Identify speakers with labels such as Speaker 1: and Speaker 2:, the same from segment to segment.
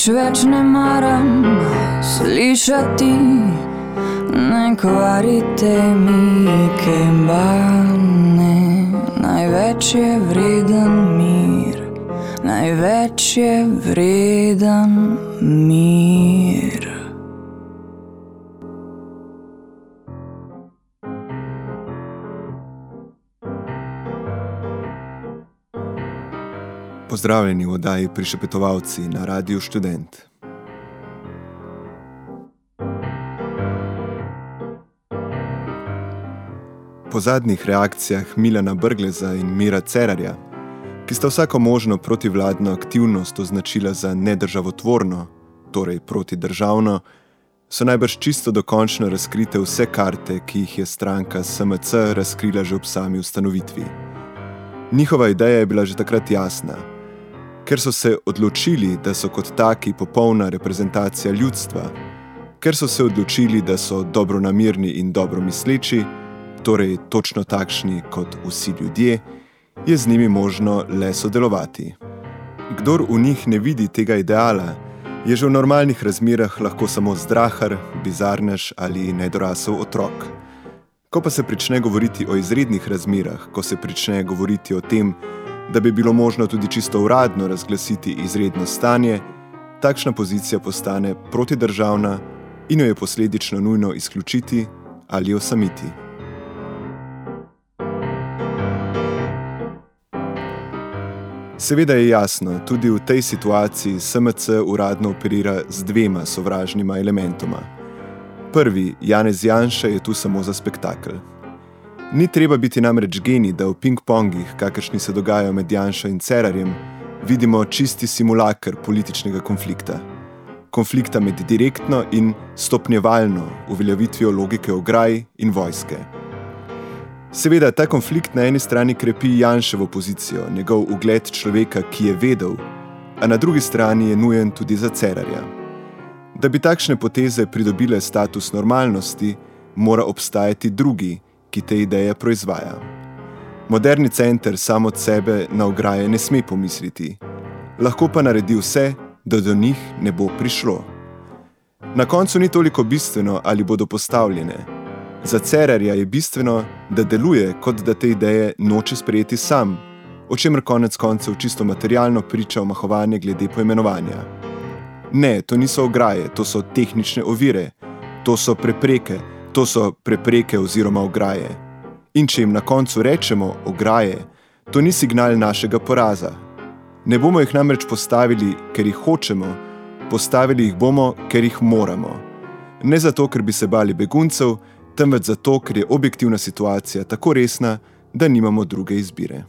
Speaker 1: Nič več ne maram slišati, ne kvarite mi kembane. Največ je vreden mir, največ je vreden mir.
Speaker 2: Pozdravljeni v oddaji Prišepetovalci na Radiu Student. Po zadnjih reakcijah Milana Brgleza in Mira Cerarja, ki sta vsako možno protivladno aktivnost označila za nedržavotvorno, torej protidržavno, so najbrž čisto dokončno razkrite vse karte, ki jih je stranka SMC razkrila že ob sami ustanovitvi. Njihova ideja je bila že takrat jasna. Ker so se odločili, da so kot taki popolna reprezentacija ljudstva, ker so se odločili, da so dobronamirni in dobromisleči, torej točno takšni kot vsi ljudje, je z njimi možno le sodelovati. Kdor v njih ne vidi tega ideala, je že v normalnih razmerah lahko samo zdrahar, bizarnež ali nedorasel otrok. Ko pa se prične govoriti o izrednih razmerah, ko se prične govoriti o tem, da bi bilo možno tudi čisto uradno razglasiti izredno stanje, takšna pozicija postane protidržavna in jo je posledično nujno izključiti ali osamiti. Seveda je jasno, tudi v tej situaciji SMC uradno operira z dvema sovražnima elementoma. Prvi, Janez Janša, je tu samo za spektakel. Ni treba biti namreč geni, da v ping-pongih, kakršni se dogajajo med Janšo in Cerarjem, vidimo čisti simulakr političnega konflikta. Konflikta med direktno in stopnjevalno uveljavitvijo logike ograj in vojske. Seveda, ta konflikt na eni strani krepi Janševo pozicijo, njegov ugled človeka, ki je vedel, a na drugi strani je nujen tudi za Cerarja. Da bi takšne poteze pridobile status normalnosti, mora obstajati drugi, ki te ideje proizvaja. Moderni center sam od sebe na ograje ne sme pomisliti, lahko pa naredi vse, da do njih ne bo prišlo. Na koncu ni toliko bistveno, ali bodo postavljene. Za Cererja je bistveno, da deluje, kot da te ideje noče sprejeti sam, o čemer konec koncev čisto materialno priča omahovanje glede poimenovanja. Ne, to niso ograje, to so tehnične ovire, to so prepreke, to so prepreke oziroma ograje. In če jim na koncu rečemo ograje, to ni signal našega poraza. Ne bomo jih namreč postavili, ker jih hočemo, postavili jih bomo, ker jih moramo. Ne zato, ker bi se bali beguncev, temveč zato, ker je objektivna situacija tako resna, da nimamo druge izbire.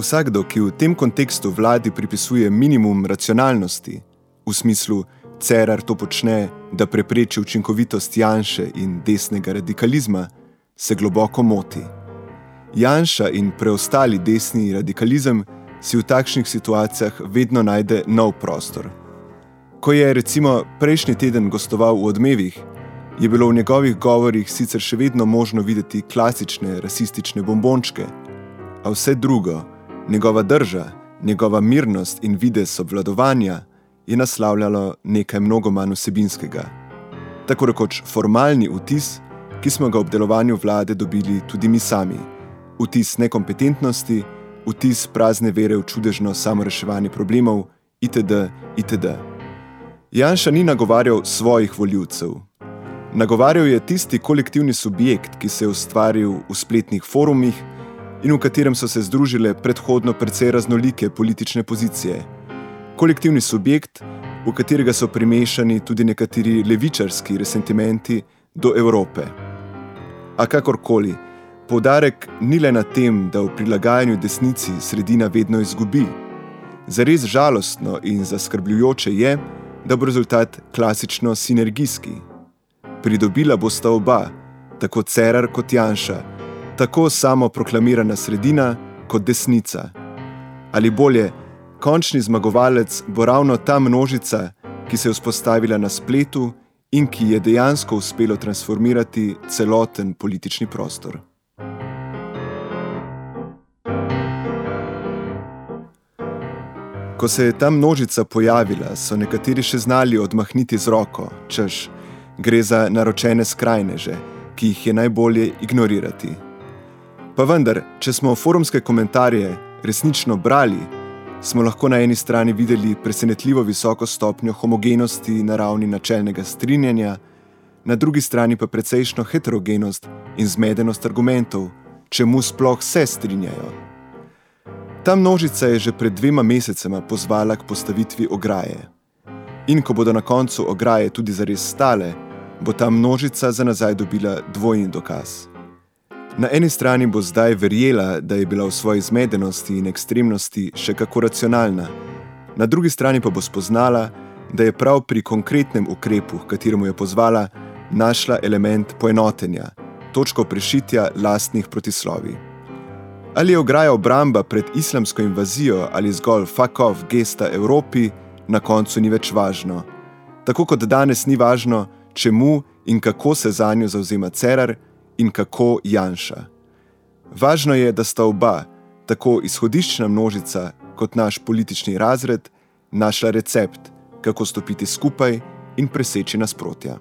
Speaker 2: Vsakdo, ki v tem kontekstu vladi pripisuje minimum racionalnosti, v smislu, Cerar to počne, da prepreči učinkovitost Janša in desnega radikalizma, se globoko moti. Janša in preostali desni radikalizem si v takšnih situacijah vedno najde nov prostor. Ko je recimo prejšnji teden gostoval v odmevih, je bilo v njegovih govorih sicer še vedno možno videti klasične rasistične bombončke, a vse drugo, njegova drža, njegova mirnost in videz obvladovanja je naslavljalo nekaj mnogo manj vsebinskega. Tako rekoč formalni vtis, ki smo ga ob delovanju vlade dobili tudi mi sami, vtis nekompetentnosti, vtis prazne vere v čudežno samoreševanje problemov, itd. itd. Janša ni nagovarjal svojih voljivcev. Nagovarjal je tisti kolektivni subjekt, ki se je ustvaril v spletnih forumih in v katerem so se združile predhodno precej raznolike politične pozicije, kolektivni subjekt, v katerega so primešani tudi nekateri levičarski resentimenti do Evrope. A kakorkoli, poudarek ni le na tem, da v prilagajanju desnici sredina vedno izgubi. Zares žalostno in zaskrbljujoče je, da bo rezultat klasično sinergijski. Pridobila bosta oba, tako Cerar kot Janša, tako samo proklamirana sredina kot desnica. Ali bolje, končni zmagovalec bo ravno ta množica, ki se je vzpostavila na spletu in ki je dejansko uspelo transformirati celoten politični prostor. Ko se je ta množica pojavila, so nekateri še znali odmahniti z roko, češ, gre za naročene skrajneže, ki jih je najbolje ignorirati. Pa vendar, če smo forumske komentarje resnično brali, smo lahko na eni strani videli presenetljivo visoko stopnjo homogenosti na ravni načelnega strinjanja, na drugi strani pa precejšno heterogenost in zmedenost argumentov, čemu sploh se strinjajo. Ta množica je že pred dvema mesecema pozvala k postavitvi ograje. In ko bodo na koncu ograje tudi zares stale, bo ta množica za nazaj dobila dvojni dokaz. Na eni strani bo zdaj verjela, da je bila v svoji zmedenosti in ekstremnosti še kako racionalna, na drugi strani pa bo spoznala, da je prav pri konkretnem ukrepu, kateremu je pozvala, našla element poenotenja, točko prešitja lastnih protislovi. Ali je ograja obramba pred islamsko invazijo ali zgolj off gesta Evropi, na koncu ni več važno. Tako kot danes ni važno, čemu in kako se za njo zauzema Cerar in kako Janša. Važno je, da sta oba, tako izhodiščna množica kot naš politični razred, našla recept, kako stopiti skupaj in preseči nasprotja.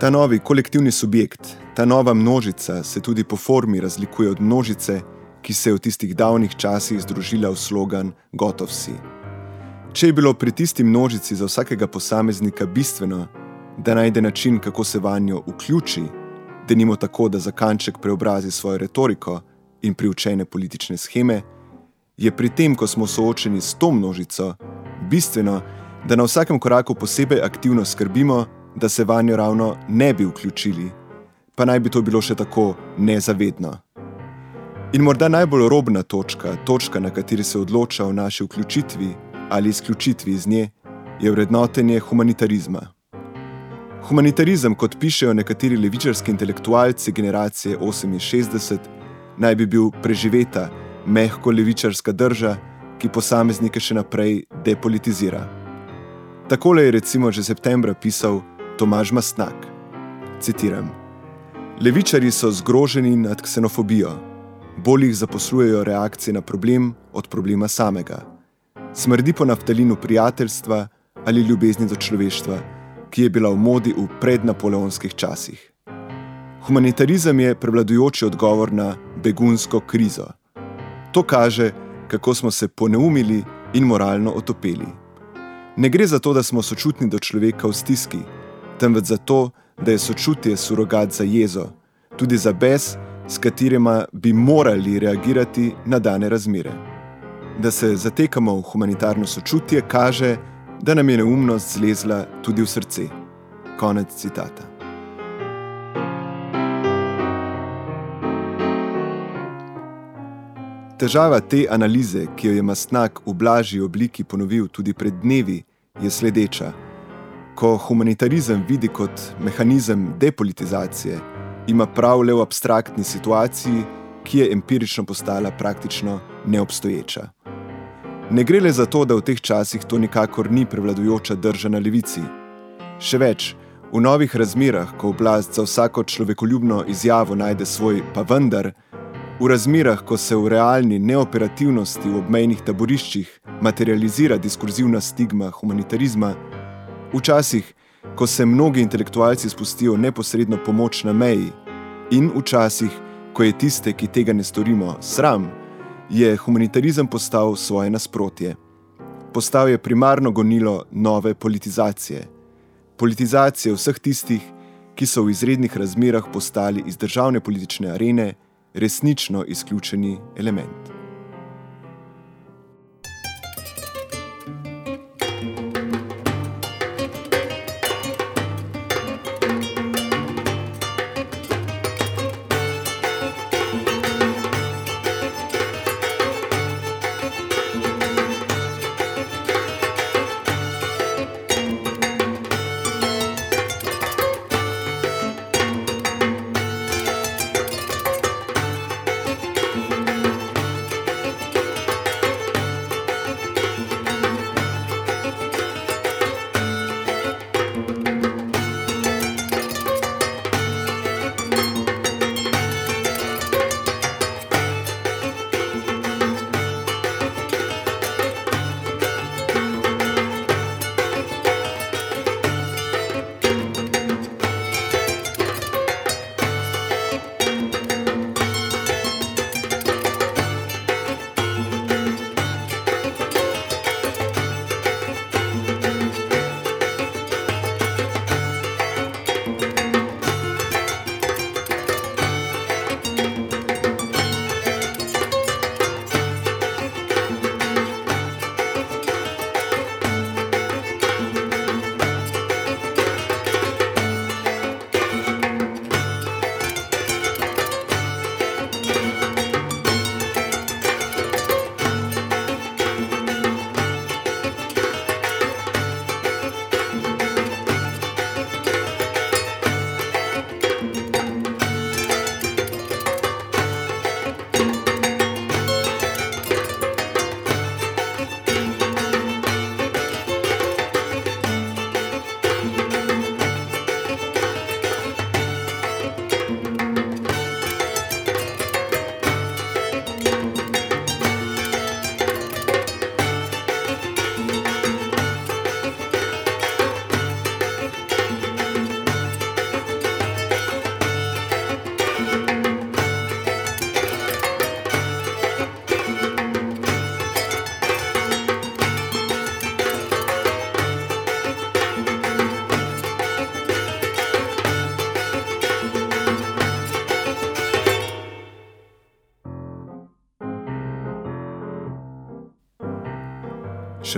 Speaker 2: Ta novi kolektivni subjekt, ta nova množica se tudi po formi razlikuje od množice, ki se je v tistih davnih časih združila v slogan Gotov si. Če je bilo pri tisti množici za vsakega posameznika bistveno, da najde način, kako se vanjo vključi, da nimo tako, da za kanček preobrazi svojo retoriko in priučene politične scheme, je pri tem, ko smo soočeni s to množico, bistveno, da na vsakem koraku posebej aktivno skrbimo, da se vanjo ravno ne bi vključili, pa naj bi to bilo še tako nezavedno. In morda najbolj robna točka, točka, na kateri se odloča o naši vključitvi ali izključitvi iz nje, je vrednotenje humanitarizma. Humanitarizem, kot pišejo nekateri levičarski intelektualci generacije 68, naj bi bil preživeta, mehko levičarska drža, ki posameznike še naprej depolitizira. Takole je recimo že septembra pisal Tomaž Mastnak. Citiram: Levičari so zgroženi nad ksenofobijo bolj jih zaposlujejo reakcije na problem od problema samega. Smrdi po naftalinu prijateljstva ali ljubezni do človeštva, ki je bila v modi v prednapoleonskih časih. Humanitarizem je prevladujoči odgovor na begunsko krizo. To kaže, kako smo se poneumili in moralno otopeli. Ne gre za to, da smo sočutni do človeka v stiski, temveč za to, da je sočutje surogat za jezo, tudi za bes, s katerima bi morali reagirati na dane razmere. Da se zatekamo v humanitarno sočutje, kaže, da nam je neumnost zlezla tudi v srce. Konec citata. Težava te analize, ki jo je Mastnak v blažji obliki ponovil tudi pred dnevi, je sledeča. Ko humanitarizem vidi kot mehanizem depolitizacije, ima prav le v abstraktni situaciji, ki je empirično postala praktično neobstoječa. Ne gre le za to, da v teh časih to nikakor ni prevladujoča drža na levici. Še več, v novih razmerah, ko oblast za vsako človekoljubno izjavo najde svoj pa vendar, v razmerah, ko se v realni neoperativnosti v obmejnih taboriščih materializira diskurzivna stigma humanitarizma, včasih, ko se mnogi intelektualci spustijo neposredno pomoč na meji, in včasih, ko je tiste, ki tega ne storimo, sram, je humanitarizem postal svoje nasprotje. Postal je primarno gonilo nove politizacije. Politizacije vseh tistih, ki so v izrednih razmerah postali iz državne politične arene resnično izključeni element.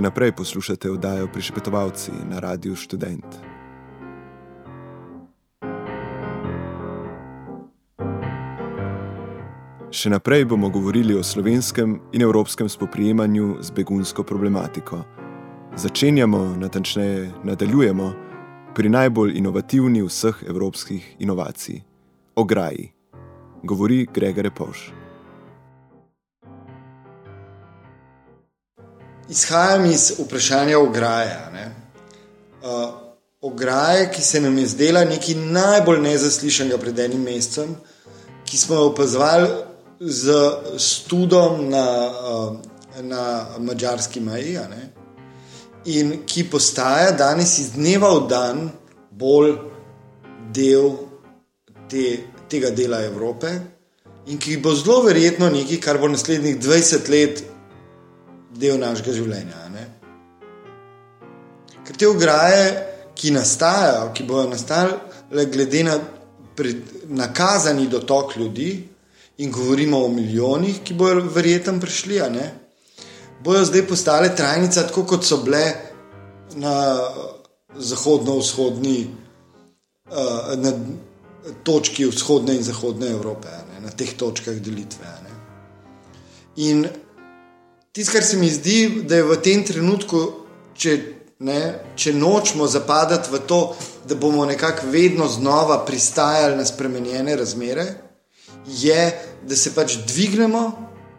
Speaker 2: Še naprej poslušate oddajo Prišpetovalci na Radiu Student. Še naprej bomo govorili o slovenskem in evropskem spoprijemanju z begunsko problematiko. Začenjamo, natančneje nadaljujemo, pri najbolj inovativni vseh evropskih inovacij - ograji. Govori Gregor Poš.
Speaker 3: Izhajam iz vprašanja ograje. Uh, ograje, ki se nam je zdela nekaj najbolj nezaslišanega pred enim mesecem, ki smo jo opazovali z študom na, uh, na mačarski meji, in ki postaja danes iz dneva v dan bolj del te, tega dela Evrope, in ki bo zelo verjetno nekaj, kar bo naslednjih 20 let del našega življenja. Ne? Ker te ograje, ki nastajajo, ki bodo nastale glede na nakazani dotok ljudi, in govorimo o milijonih, ki bodo verjetno prišli, ne? bodo zdaj postale trajnice, tako kot so bile na zahodno-vzhodni, uh, na točki vzhodne in zahodne Evrope, ne? na teh točkah delitve. In Tisto, kar se mi zdi, da je v tem trenutku, če, ne, če nočemo zapadati v to, da bomo nekako vedno znova pristajali na spremenjene razmere, je, da se pač dvignemo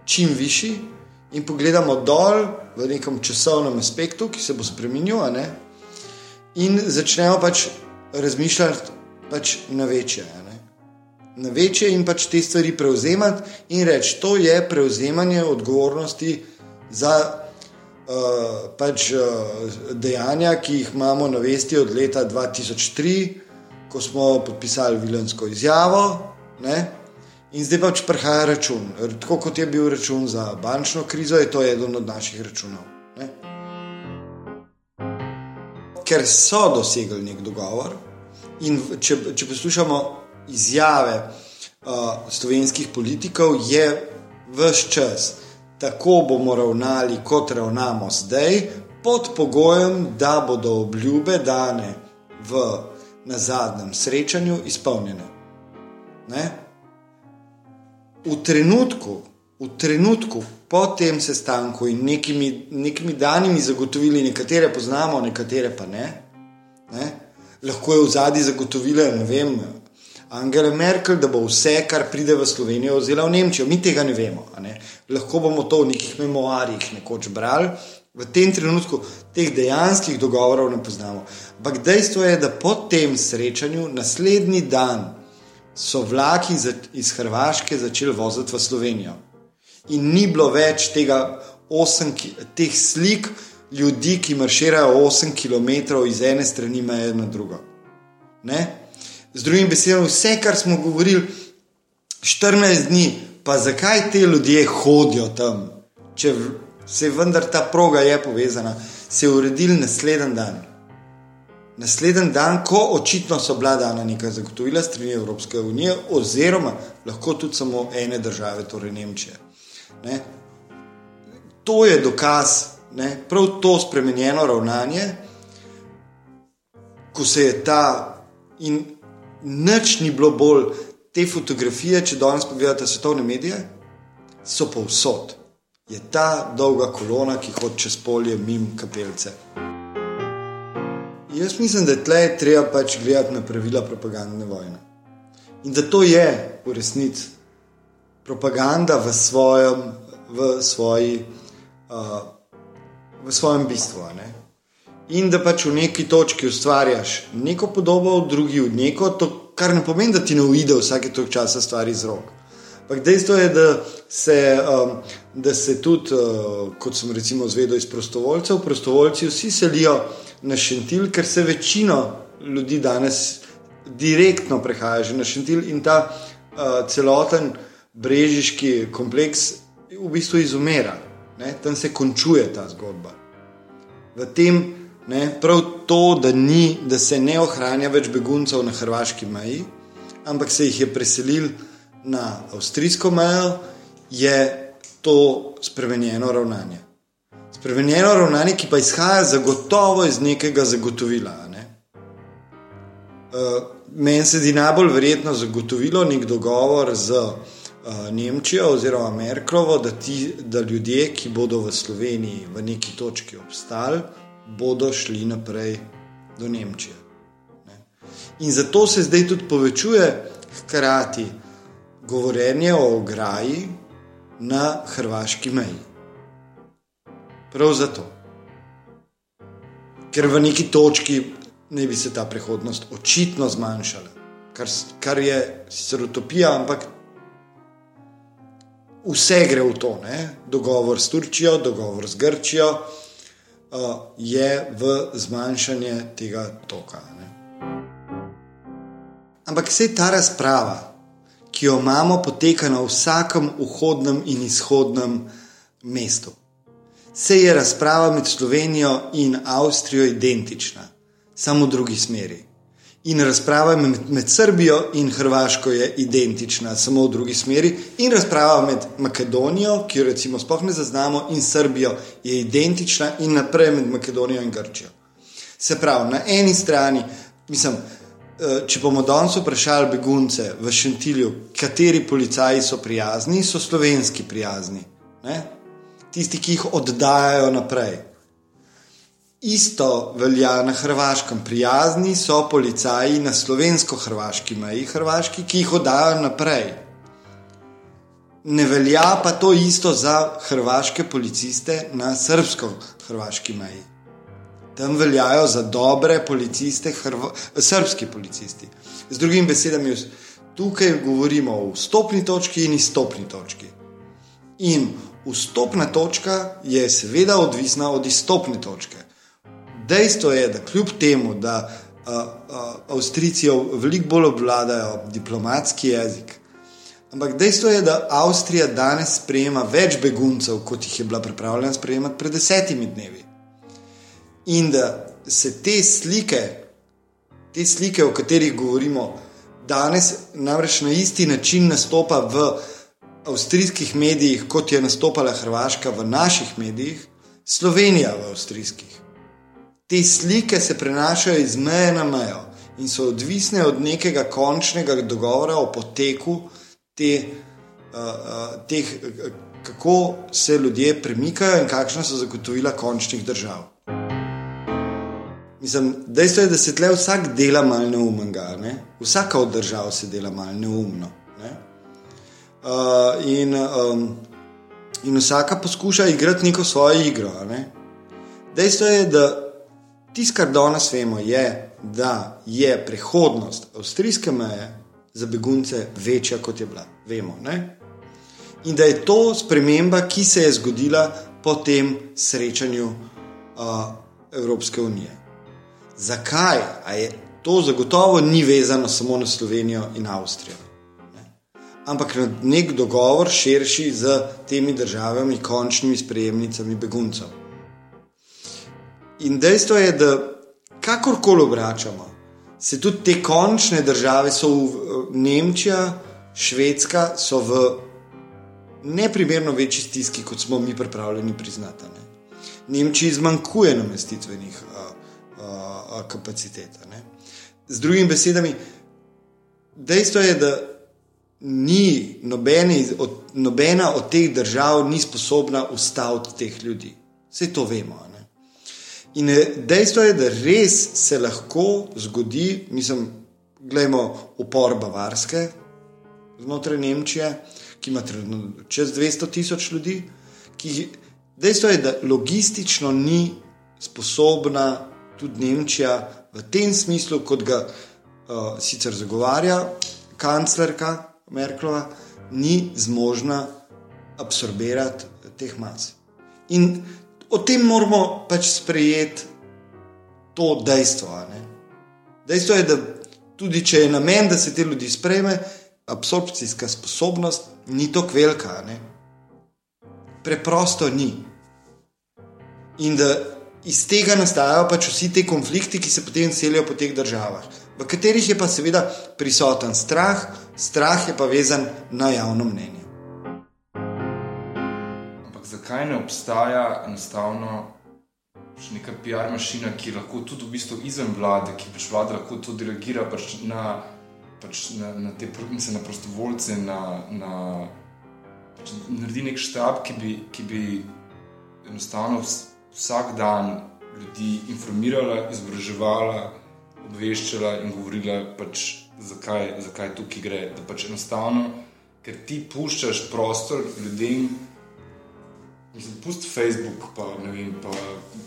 Speaker 3: čim višji in pogledamo dol v nekem časovnem aspektu, ki se bo spremenil, in začnemo pač razmišljati pač na večje. Na večje in pač te stvari prevzemati in reči, to je prevzemanje odgovornosti za uh, pač, uh, dejanja, ki jih imamo na vesti od leta 2003, ko smo podpisali Vilensko izjavo. Ne? In zdaj pač prihaja račun. Tako kot je bil račun za bančno krizo, je to eden od naših računov. Ne? Ker so dosegli nek dogovor, In če, če poslušamo izjave uh, slovenskih politikov, je vse čas tako bomo ravnali, kot ravnamo zdaj, pod pogojem, da bodo obljube dane v, na zadnjem srečanju izpolnjene. Ne? V trenutku, v trenutku po tem sestanku in nekimi, nekimi danimi zagotovili, nekatere poznamo, nekatere pa ne. ne? Lahko je v zadnji zagotovile, ne vem, Angela Merkel, da bo vse, kar pride v Slovenijo, vzela v Nemčijo. Mi tega ne vemo. Ne? Lahko bomo to v nekih memoarjih nekoč brali. V tem trenutku teh dejanskih dogovorov ne poznamo. Ampak dejstvo je, da po tem srečanju, naslednji dan, so vlaki iz Hrvaške začeli voziti v Slovenijo. In ni bilo več tega osem, teh slik ljudi, ki marširajo 8 km iz ene strani meje na drugo. Ne? Z drugim besedami, vse, kar smo govorili 14 dni, pa zakaj te ljudje hodijo tam, če se vendar ta proga je povezana, se je uredil naslednji dan. Naslednji dan, ko očitno so bila dana neka zagotovila strani Evropske unije, oziroma lahko tudi samo ene države, torej Nemčije. Ne? To je dokaz, ne? prav to spremenjeno ravnanje, ko se je ta in Nič ni bilo bolj te fotografije, če danes pogledate svetovne medije, so povsod. Je ta dolga kolona, ki hodi čez polje, mimo kapelce. Jaz mislim, da je tle treba pač gledati na pravila propagandne vojne. In da to je v resnici propaganda v svojem, v svoji, uh, v svojem bistvu. Ne? In da pač v neki točki ustvarjaš neko podobo, v drugi v neko, to, kar ne pomeni, da ti ne uide vsake točke časa stvari iz rok. Ampak dejstvo je, da se, um, da se tudi, uh, kot sem recimo zvedel iz prostovoljcev, prostovoljci vsi selijo na šentil, ker se večina ljudi danes direktno prehaja že na šentil in ta uh, celoten brežiški kompleks v bistvu izumera. Ne? Tam se končuje ta zgodba. V tem Ne, prav to, da, ni, da se ne ohranja več beguncev na hrvaški meji, ampak se jih je preselil na avstrijsko mejo, je to spremenjeno ravnanje. Spremenjeno ravnanje, ki pa izhaja zagotovo iz nekega zagotovila. Ne. Uh, Meni se zdi najbolj verjetno zagotovilo nek dogovor z uh, Nemčijo oziroma Merklovo, da, ti, da ljudje, ki bodo v Sloveniji v neki točki obstali, bodo šli naprej do Nemčije. Ne. In zato se zdaj tudi povečuje hkrati govorjenje o ograji na hrvaški meji. Prav zato. Ker v neki točki ne bi se ta prihodnost očitno zmanjšala, kar, kar je sicer utopija, ampak vse gre v to. Ne? Dogovor s Turčijo, dogovor z Grčijo, je v zmanjšanje tega toka. Ne. Ampak vse ta razprava, ki jo imamo, poteka na vsakem vhodnem in izhodnem mestu. Se je razprava med Slovenijo in Avstrijo identična, samo v drugi smeri. In razprava med, med Srbijo in Hrvaško je identična, samo v drugi smeri. In razprava med Makedonijo, ki jo recimo sploh ne zaznamo, in Srbijo je identična, in naprej med Makedonijo in Grčijo. Se pravi, na eni strani, mislim, eh, če bomo danes vprašali begunce v Šentilju, kateri policaji so prijazni, so slovenski prijazni. Ne? Tisti, ki jih oddajajo naprej. Isto velja na Hrvaškem. Prijazni so policaji na slovensko-hrvaški meji, hrvaški, ki jih oddajo naprej. Ne velja pa to isto za hrvaške policiste na srbsko-hrvaški meji. Tam veljajo za dobre policiste, hrva, srbski policisti. Z drugimi besedami, tukaj govorimo o vstopni točki in izstopni točki. In vstopna točka je seveda odvisna od izstopne točke. Dejstvo je, da kljub temu, da uh, uh, Avstrijci veliko bolj obvladajo diplomatski jezik, ampak dejstvo je, da Avstrija danes sprejema več beguncev, kot jih je bila pripravljena sprejemati pred desetimi dnevi. In da se te slike, te slike, o katerih govorimo danes, namreč na isti način nastopa v avstrijskih medijih, kot je nastopala Hrvaška v naših medijih, Slovenija v avstrijskih. Te slike se prenašajo iz meje na mejo in so odvisne od nekega končnega dogovora o poteku te, uh, uh, teh, kako se ljudje premikajo in kakšna so zagotovila končnih držav. Mislim, dejstvo je, da se tle vsak dela malo neumnega, ne? vsaka od držav se dela malo neumno. Ne? Uh, in, um, in vsaka poskuša igrati neko svojo igro. Ne? Dejstvo je, da tisto, kar danes vemo, je, da je prihodnost avstrijske meje za begunce večja, kot je bila. Vemo, ne? In da je to sprememba, ki se je zgodila po tem srečanju uh, Evropske unije. Zakaj? Je, to zagotovo ni vezano samo na Slovenijo in Avstrijo. Ne? Ampak nek dogovor širši z temi državami, končnimi sprejemnicami beguncev. In dejstvo je, da kakorkoli obračamo, se tudi te končne države, so v Nemčija, Švedska, so v neprimerno večji stiski, kot smo mi pripravljeni priznati. Ne. Nemčiji zmanjkuje namestitvenih a, a, a kapacitet. Ne. Z drugimi besedami, dejstvo je, da ni nobeni, od, nobena od teh držav ni sposobna ustaviti teh ljudi. Vse to vemo. In dejstvo je, da res se lahko zgodi, mislim, gledamo upor Bavarske znotraj Nemčije ki ima trenutno čez 200 tisoč ljudi. Ki, dejstvo je, da logistično ni sposobna tudi Nemčija v tem smislu, kot ga uh, sicer zagovarja kanclerka Merklova, ni zmožna absorbirati teh mas. In o tem moramo pač sprejeti to dejstvo. Dejstvo je, da tudi če je namen, da se te ljudi sprejme, absorpcijska sposobnost ni tako velika. Ne? Preprosto ni. In da iz tega nastajajo pač vsi ti konflikti, ki se potem selijo po teh državah, v katerih je pa seveda prisoten strah, strah je pa vezan na javno mnenje.
Speaker 4: Zakaj ne obstaja enostavno? Neka PR mašina, ki lahko tudi v bistvu izven vlade, ki pač vlada lahko tudi reagira pač na pač na, na te province, na prostovoljce, na, na pač naredi nek štab, ki bi, ki bi enostavno vsak dan ljudi informirala, izobraževala, obveščala in govorila, pač, zakaj, zakaj tukaj gre. Da pač enostavno, ker ti puščaš prostor ljudem. Pusti Facebook, pa ne vem, pa,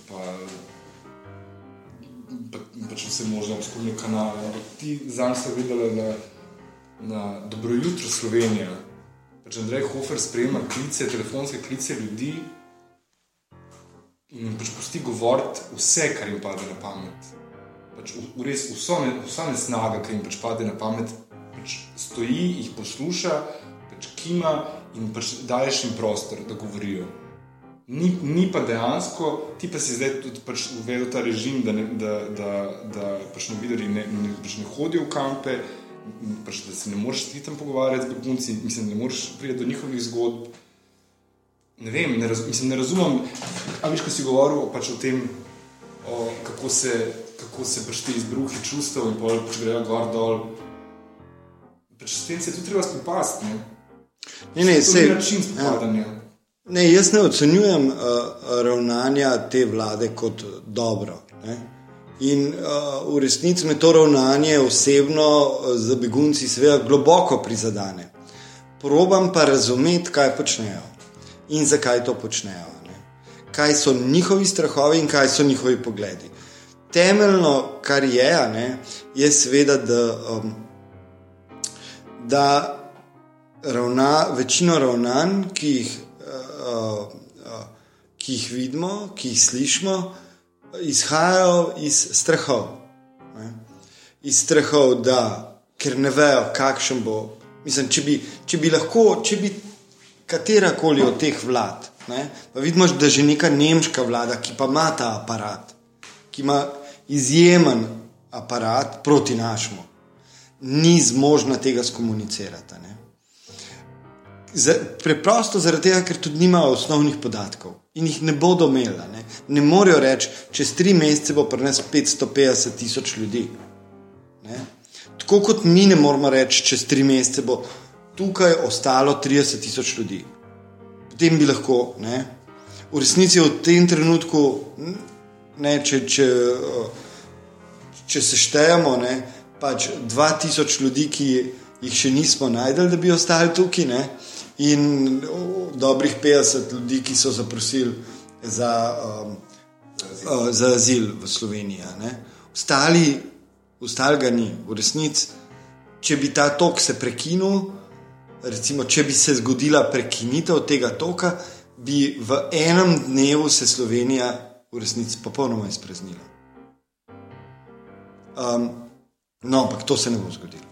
Speaker 4: pa pa, pač vse možne obskurne kanale. Ampak ti zanj si videl na, na Dobro jutro Slovenija. Pač Andrej Hofer sprejema klice, telefonske klice ljudi in pač pusti govoriti vse, kar jim pade na pamet. Pač v, v res vso, ne, vsa nesnaga, ki jim pač pade na pamet, pač stoji, jih posluša, pač kima in pač daješ jim prostor, da govorijo. Ni, ni pa dejansko, ti pa si zdaj tudi pač uvedel ta režim, da, ne, da, da, da pač novinari ne, ne, pač ne hodijo v kampe, pač da se ne moreš ti tam pogovarjati z begunci, mislim, ne moreš priti do njihovih zgodb. Ne vem, ne, raz, mislim, ne razumem. A veš, ko si govoril pač o tem, o, kako se, kako se pač ti izbruhi čustev in pol pač grejo gor dol. Pač s tem se tudi treba spopasti. Ne,
Speaker 3: ne, ne se
Speaker 4: je način spopadanja. Ja.
Speaker 3: Ne, jaz ne ocenjujem uh, ravnanja te vlade kot dobro. Ne? In uh, v resnici me to ravnanje osebno uh, za begunci seveda globoko prizadene. Probam pa razumeti, kaj počnejo in zakaj to počnejo. Ne? Kaj so njihovi strahovi in kaj so njihovi pogledi. Temeljno, kar je, ne, je seveda, da, um, da ravna, večino ravnanj, ki jih ki jih vidimo, ki jih slišimo, izhajajo iz strahov. Ne? Iz strahov, da ker ne vejo, kakšen bo. Mislim, če bi, če bi lahko, če bi katera koli od teh vlad, ne? pa vidimo, da že neka nemška vlada, ki pa ima ta aparat, ki ima izjemen aparat proti našemu ni zmožna tega skomunicirati. ne. Za, preprosto zaradi tega, ker tudi nimajo osnovnih podatkov in jih ne bodo imeli. Ne, ne morejo reči, čez tri mesece bo pri nas 550 tisoč ljudi. Ne. Tako kot mi ne moremo reči, čez tri mesece bo tukaj ostalo 30 tisoč ljudi. Potem bi lahko, ne, v resnici v tem trenutku, ne, če, če, če se štejemo, ne, pač 2000 ljudi, ki jih še nismo najdel, da bi ostali tukaj, ne, in dobrih 50 ljudi, ki so zaprosili za, um, uh, za azil v Sloveniji. ne. Ostali, ostali ga ni, v resnici, če bi ta tok se prekinil. Recimo, če bi se zgodila prekinitev tega toka, bi v enem dnevu se Slovenija v resnici popolnoma izpraznila. Um, no, ampak to se ne bo zgodilo.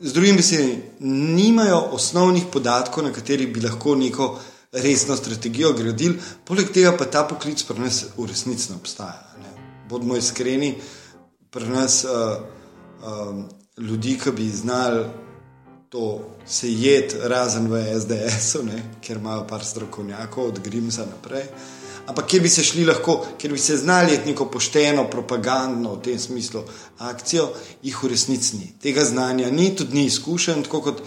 Speaker 3: Z drugimi besedami, nimajo osnovnih podatkov, na katerih bi lahko neko resno strategijo gradili, poleg tega pa ta poklic pri nas v resnici ne obstaja. Ne. Bodimo iskreni, pri nas uh, um, ljudi, ki bi znali to se jed, razen v SDS-u, ker imajo par strokovnjakov, od Grimsa naprej. Ampak kjer bi se šli lahko, ker bi se znali neko pošteno, propagandno v tem smislu akcijo, jih v resnici ni. Tega znanja ni, tudi ni izkušen, tako kot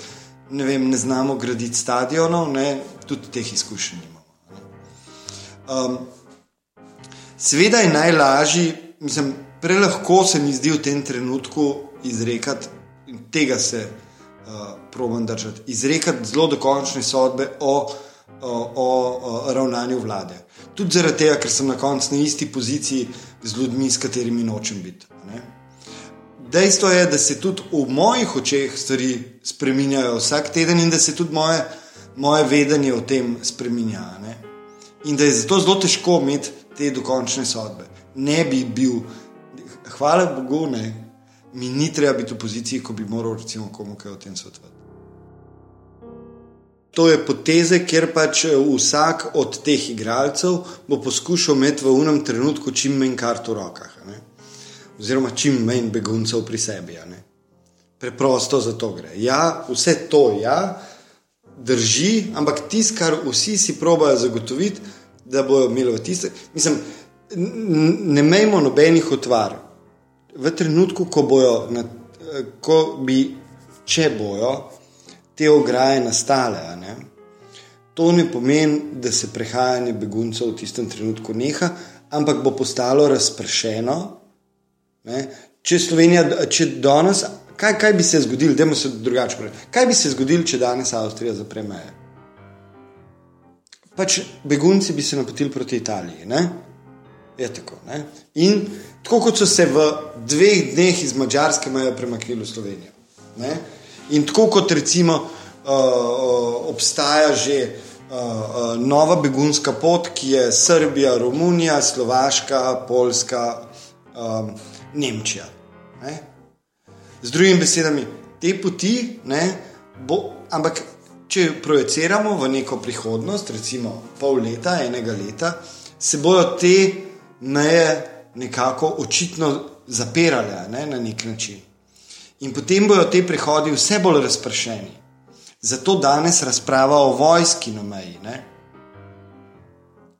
Speaker 3: ne, vem, ne znamo graditi stadionov, ne, tudi teh izkušenj nimamo. Um, Sveda je najlažji, mislim, prelahko se mi zdi v tem trenutku izrekati, in tega se uh, probujem držati, izrekati zelo dokončne sodbe o, o, o, ravnanju vlade. Tudi zaradi tega, ker sem na koncu na isti poziciji z ljudmi, s katerimi nočem biti. ne. Dejstvo je, da se tudi v mojih očeh stvari spremenjajo vsak teden in da se tudi moje, moje vedenje o tem spremenja. Ne? In da je zato zelo težko imeti te dokončne sodbe. Ne bi bil, hvala Bogu, ne, mi ni treba biti v poziciji, ko bi moral recimo komu kaj o tem svetovati. To je poteze, ker pač eh, vsak od teh igralcev bo poskušal imeti v unem trenutku čim manj kart v rokah, ne? oziroma čim manj beguncev pri sebi. Preprosto za to gre. Ja, vse to ja, drži, ampak tisto, kar vsi si probajo zagotoviti, da bodo imeli v tiste. Mislim, ne mejmo nobenih otvar. V trenutku, ko bojo, na, eh, ko bi, če bojo te ograje nastale, ne, to ne pomeni, da se prehajanje beguncev v tistem trenutku neha, ampak bo postalo razpršeno. Ne? Če Slovenija, če danes, kaj, kaj bi se zgodilo, da se drugače pravi, kaj bi se zgodilo, če danes Avstrija zapre meje? Pač begunci bi se napotili proti Italiji. Ne? Je tako. Ne? In tako kot so se v dveh dneh iz Mačarske meje premaknili v Slovenijo. Ne? In tako kot recimo uh, obstaja že uh, uh, nova begunska pot, ki je Srbija, Romunija, Slovaška, Poljska, um, Nemčija. Ne? Z drugimi besedami, te poti, ne, bo, ampak če projiciramo v neko prihodnost, recimo pol leta, enega leta, se bodo te meje nekako očitno zapirale ne, na nek način. In potem bodo te prehodi vse bolj razpršeni. Zato danes razprava o vojski na meji. Ne?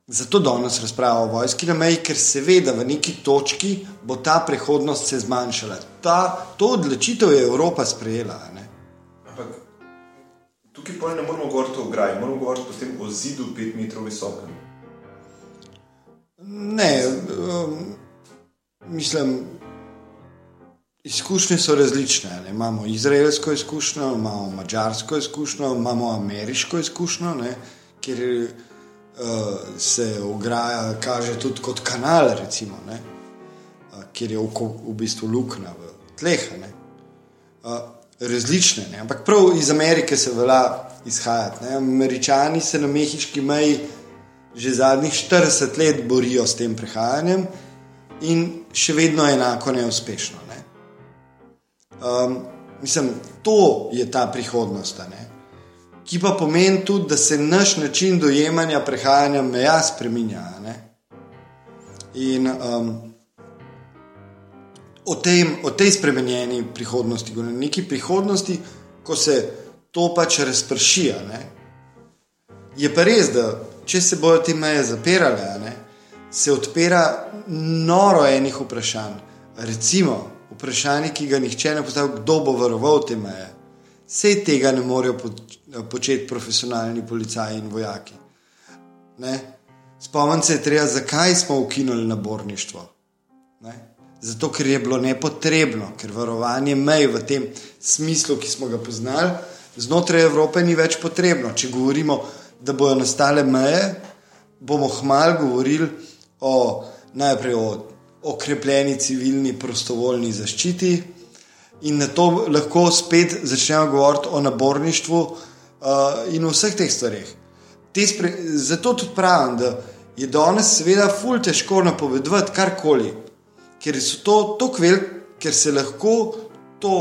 Speaker 3: Zato danes razprava o vojski na meji, ker se ve, da v neki točki bo ta prehodnost se zmanjšala. Ta, to odločitev je Evropa sprejela. Ne?
Speaker 2: Ampak tukaj pa ne moramo govoriti o ograji, moramo govoriti o zidu 5 metrov visokem.
Speaker 3: Ne, um, mislim, izkušnje so različne. Ne? Imamo izraelsko izkušnjo, imamo mačarsko izkušnjo, imamo ameriško izkušnjo, ne? kjer uh, se ograja kaže tudi kot kanal, recimo, ne? uh, kjer je oko, v bistvu luknja v tleh. ne. Uh, različne, ne? ampak prav iz Amerike se velja izhajati. Ne? Američani se na mehiški meji že zadnjih 40 let borijo s tem prehajanjem in še vedno enako neuspešno. Um, mislim, to je ta prihodnost, ne? ki pa pomeni tudi, da se naš način dojemanja prehajanja meja spremenja. In um, o, tem, o tej spremenjeni prihodnosti, o neki prihodnosti, ko se to pač razprši. Je pa res, da če se bodo te meje zapirale, se odpira noro enih vprašanj. Recimo, vprašanje, ki ga nihče ne postavlja, kdo bo varoval te meje. Vse tega ne morejo poč- početi profesionalni policaji in vojaki. Ne? Spomnim se, treba, zakaj smo ukinuli naborništvo. Ne? Zato, ker je bilo nepotrebno, ker varovanje mej v tem smislu, ki smo ga poznali, znotraj Evrope ni več potrebno. Če govorimo, da bodo nastale meje, bomo hmal govorili o najprej o okrepljeni civilni prostovoljni zaščiti, in na to lahko spet začnemo govoriti o naborništvu uh, in o vseh teh stvareh. Te spre, zato tudi pravim, da je danes, seveda, ful težko napovedovati karkoli, ker so to tako velike, ker se lahko to,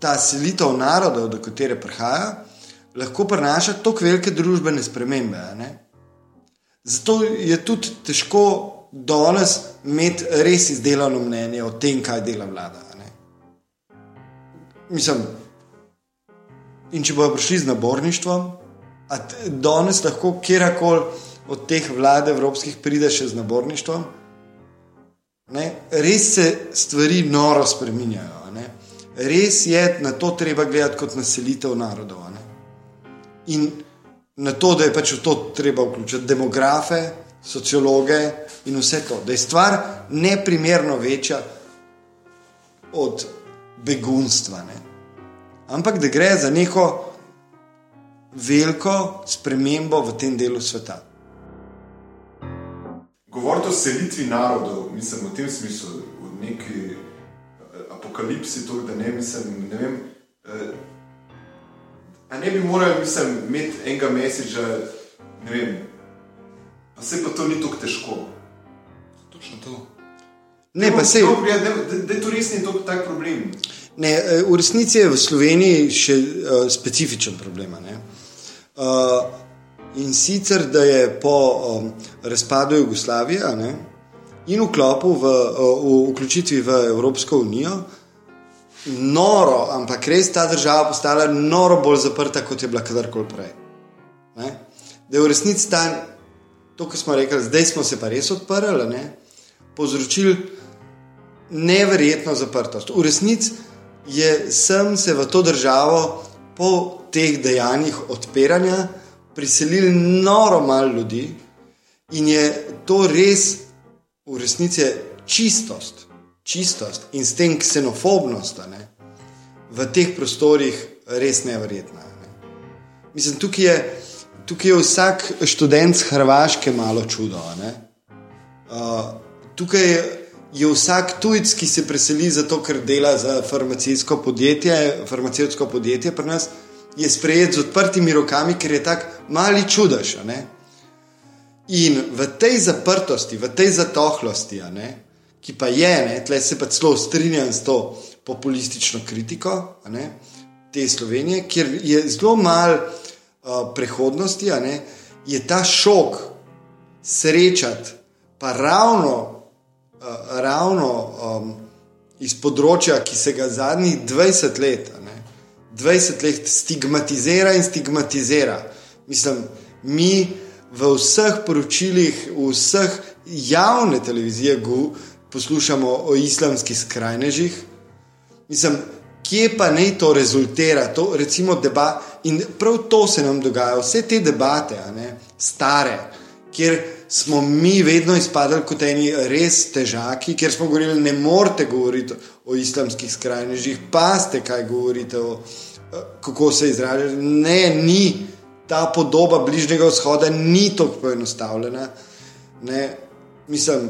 Speaker 3: ta selitev narodov, do katere prihaja, lahko prenaša tako velike družbene spremembe. ne. Zato je tudi težko danes imeti res izdelano mnenje o tem, kaj dela vlada. ne. Mislim, in če bodo prišli z naborništvom, danes lahko kjerkoli od teh vlad evropskih pride še z naborništvom, ne, res se stvari noro spreminjajo. ne. Res je na to treba gledati kot naselitev narodov. ne. In na to, da je pač v to treba vključiti demografe, sociologe in vse to, da je stvar neprimerno večja od begunstva. Ne? Ampak da gre za neko veliko spremembo v tem delu sveta.
Speaker 2: Govoriti o selitvi narodov, mislim v tem smislu, v neki eh, apokalipsi, to, da ne mislim, ne vem. Eh, a ne bi morali, mislim, imeti enega mesiča, ne vem, pa se pa to ni tako težko.
Speaker 4: Točno to.
Speaker 3: Ne, pa sej,
Speaker 2: Da, da, je to res ni tak problem.
Speaker 3: ne, eh, v resnici je v Sloveniji še uh, specifičen problem. a ne. Uh, in sicer, da je po um, razpadu Jugoslavije a ne, in vklopu v, uh, v vključitvi v Evropsko unijo, noro, ampak res ta država postala noro bolj zaprta, kot je bila kadarkoli prej. Ne? Da je v resnici ta, to, kar smo rekli, zdaj smo se pa res odprli, ne, povzročili neverjetno zaprtost. V resnici je sem se v to državo po teh dejanjih odpiranja priselili noro malo ljudi in je to res, v resnici je čistost, čistost in s tem ksenofobnost ne, v teh prostorih res neverjetna. a Ne. Mislim, tukaj je, tukaj je vsak študent z Hrvaške malo čudo. ne. Uh, tukaj je, je vsak tujec, ki se preseli zato, ker dela za farmacijsko podjetje, farmacijsko podjetje pri nas, je sprejet z odprtimi rokami, ker je tako mali čudež. ne. In v tej zaprtosti, v tej zatohlosti, ne, ki pa je, tle se pa celo strinjam s to populistično kritiko ne, te Slovenije, kjer je zelo malo uh, prehodnosti, a ne, je ta šok srečati, pa ravno, uh, ravno um, iz področja, ki se ga zadnjih 20 let, ne, 20 let stigmatizira in stigmatizira. Mislim, mi v vseh poročilih, v vseh javne televizije go- poslušamo o islamskih skrajnežih. Mislim, kje pa naj to rezultira, to recimo deba. In prav to se nam dogaja, vse te debate, ne, stare, kjer smo mi vedno izpadali kot eni res težaki, ker smo govorili, ne morete govoriti o islamskih skrajnežih, pa ste kaj govorite o eh, kako se izražate. Ne, ni ta podoba bližnjega vzhoda, ni tako poenostavljena. Ne, mislim,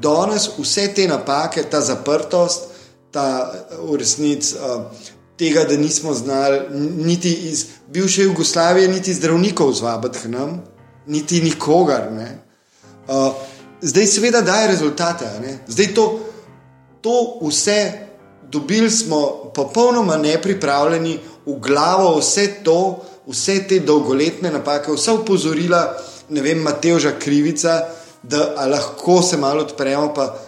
Speaker 3: danes vse te napake, ta zaprtost, ta v resnici tega, da nismo znali niti iz bivše Jugoslavije, niti zdravnikov zvabiti k nam, niti nikogar. Ne. Uh, zdaj, seveda, daje rezultate. ne. Zdaj to, to vse dobili smo popolnoma nepripravljeni v glavo, vse to, vse te dolgoletne napake, vsa upozorila, ne vem, Mateoža Krivica, da lahko se malo odpremo, pa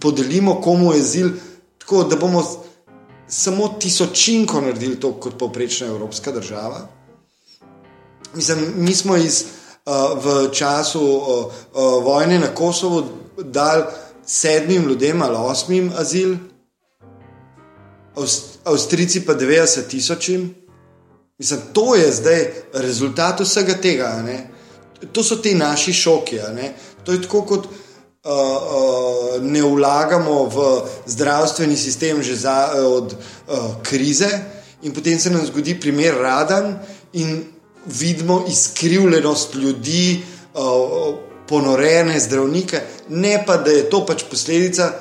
Speaker 3: podelimo komu azil, tako da bomo samo tisočinko naredili to kot povprečna evropska država. Mislim, mi smo iz, uh, v času uh, uh, vojne na Kosovo dali sedmim ljudem ali osmim azil, Avst Avstrijci pa 90 tisočim. Mislim, to je zdaj rezultat vsega tega. To so ti naši šoki. To je tako, kot uh, uh, ne vlagamo v zdravstveni sistem že za, uh, od uh, krize, in potem se nam zgodi primer radan in vidimo izkrivljenost ljudi, uh, ponorene zdravnike, ne pa da je to pač posledica.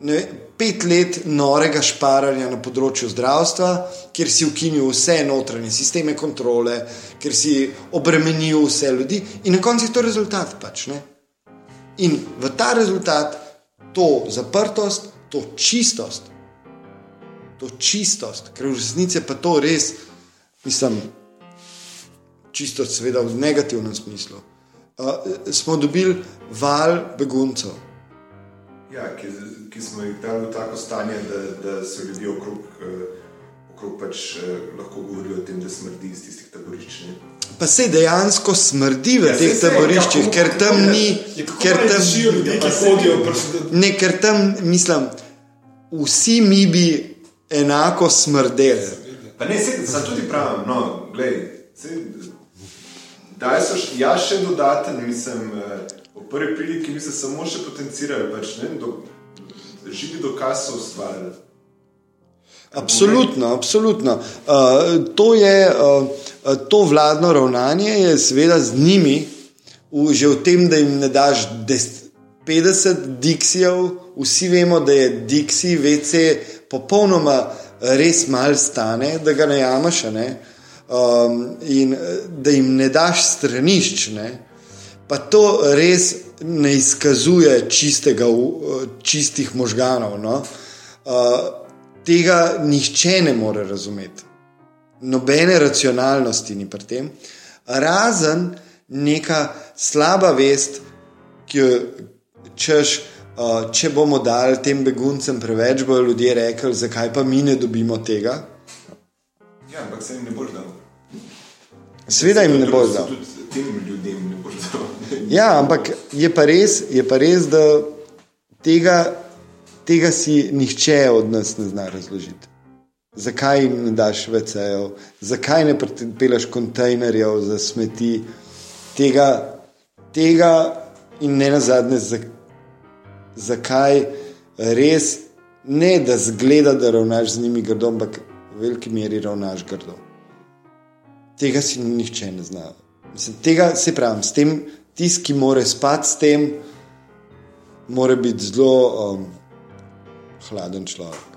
Speaker 3: Ne, pet let norega šparanja na področju zdravstva, kjer si ukinil vse notranje sisteme kontrole, kjer si obremenil vse ljudi, in na koncu je to rezultat. Pač, ne? In v ta rezultat, to zaprtost, to čistost, to čistost, ker v resnici pa to res, mislim, čistost, seveda v negativnem smislu. Uh, smo dobili val beguncev.
Speaker 2: Ja, ki, ki smo jih dali v tako stanje, da, da so ljudje okrog, eh, okrog pač, eh, lahko govorijo o tem, da smrdi iz tistih taborišč. Ne?
Speaker 3: Pa se dejansko smrdi v
Speaker 4: Ja,
Speaker 3: teh taboriščih,
Speaker 4: kako-
Speaker 3: ker tam
Speaker 4: je-
Speaker 3: ni,
Speaker 4: je
Speaker 3: ker tam
Speaker 4: držijo ljudi, ki hodijo,
Speaker 3: ne, ker tam, mislim, vsi mi bi enako smrdeli.
Speaker 2: Pa ne, se, za tudi pravim, no, glej, se, daj so, ja, še dodaten, mislim, eh, v prvi priliki bi se samo še potencirali, pač, ne, do, živi dokaz so ustvarjali.
Speaker 3: Absolutno, absolutno. Uh, to, je, uh, to vladno ravnanje je seveda z njimi, v, že v tem, da jim ne daš des, 50 diksijev, vsi vemo, da je diksi, VC, popolnoma res mal stane, da ga najamaš, ne? um, in eh, da jim ne daš stranišč. Ne? Pa to res ne izkazuje čistega, čistih možganov. No? Uh, tega nihče ne more razumeti. Nobene racionalnosti ni pri tem, razen neka slaba vest, ki jo češ. Uh, če bomo dali tem beguncem preveč, bodo ljudje rekli, zakaj pa mi ne dobimo tega.
Speaker 2: Ja, ampak se jim ne boš dal.
Speaker 3: Sveda jim ne bo
Speaker 2: Se
Speaker 3: dal.
Speaker 2: Tem ljudem ne boš dal.
Speaker 3: Ja, ampak je pa res, je pa res da tega, tega si nihče od nas ne zna razložiti. Zakaj jim ne daš VC-jev, zakaj ne pripeleš kontejnerjev za smeti, tega, tega in ne na zadnje, zakaj res ne da zgleda, da ravnaš z njimi grdo, ampak v veliki meri ravnaš grdo. Tega si nihče ne zna. Mislim, tega se pravi, s tem, tisti, ki more spati s tem, mora biti zelo um, hladen človek.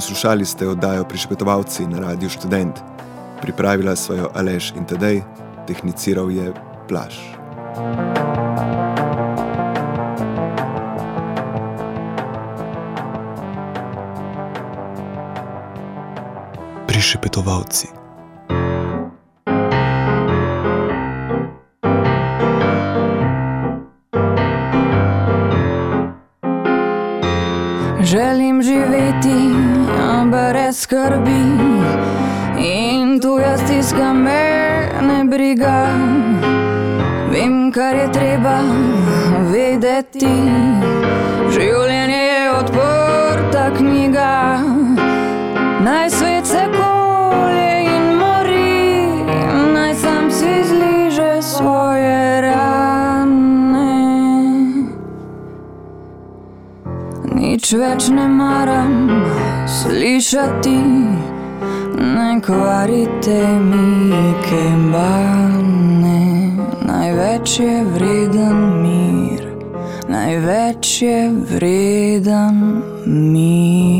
Speaker 2: Poslušali ste oddajo Prišpetovalci na Radiu Student. Pripravila svojo Aleš in Tadej, tehniciral je Plaš.
Speaker 5: Prišpetovalci.
Speaker 1: Skrbi in tu jaz stiska me ne briga. Vem, kar je treba vedeti. Življenje je odprta knjiga, naj svet se kolje in mori, naj sam si zliže svoje rane. Nič več ne maram slišati, ne kvarite mi kembane. Največ je vreden mir, največ je vreden mir.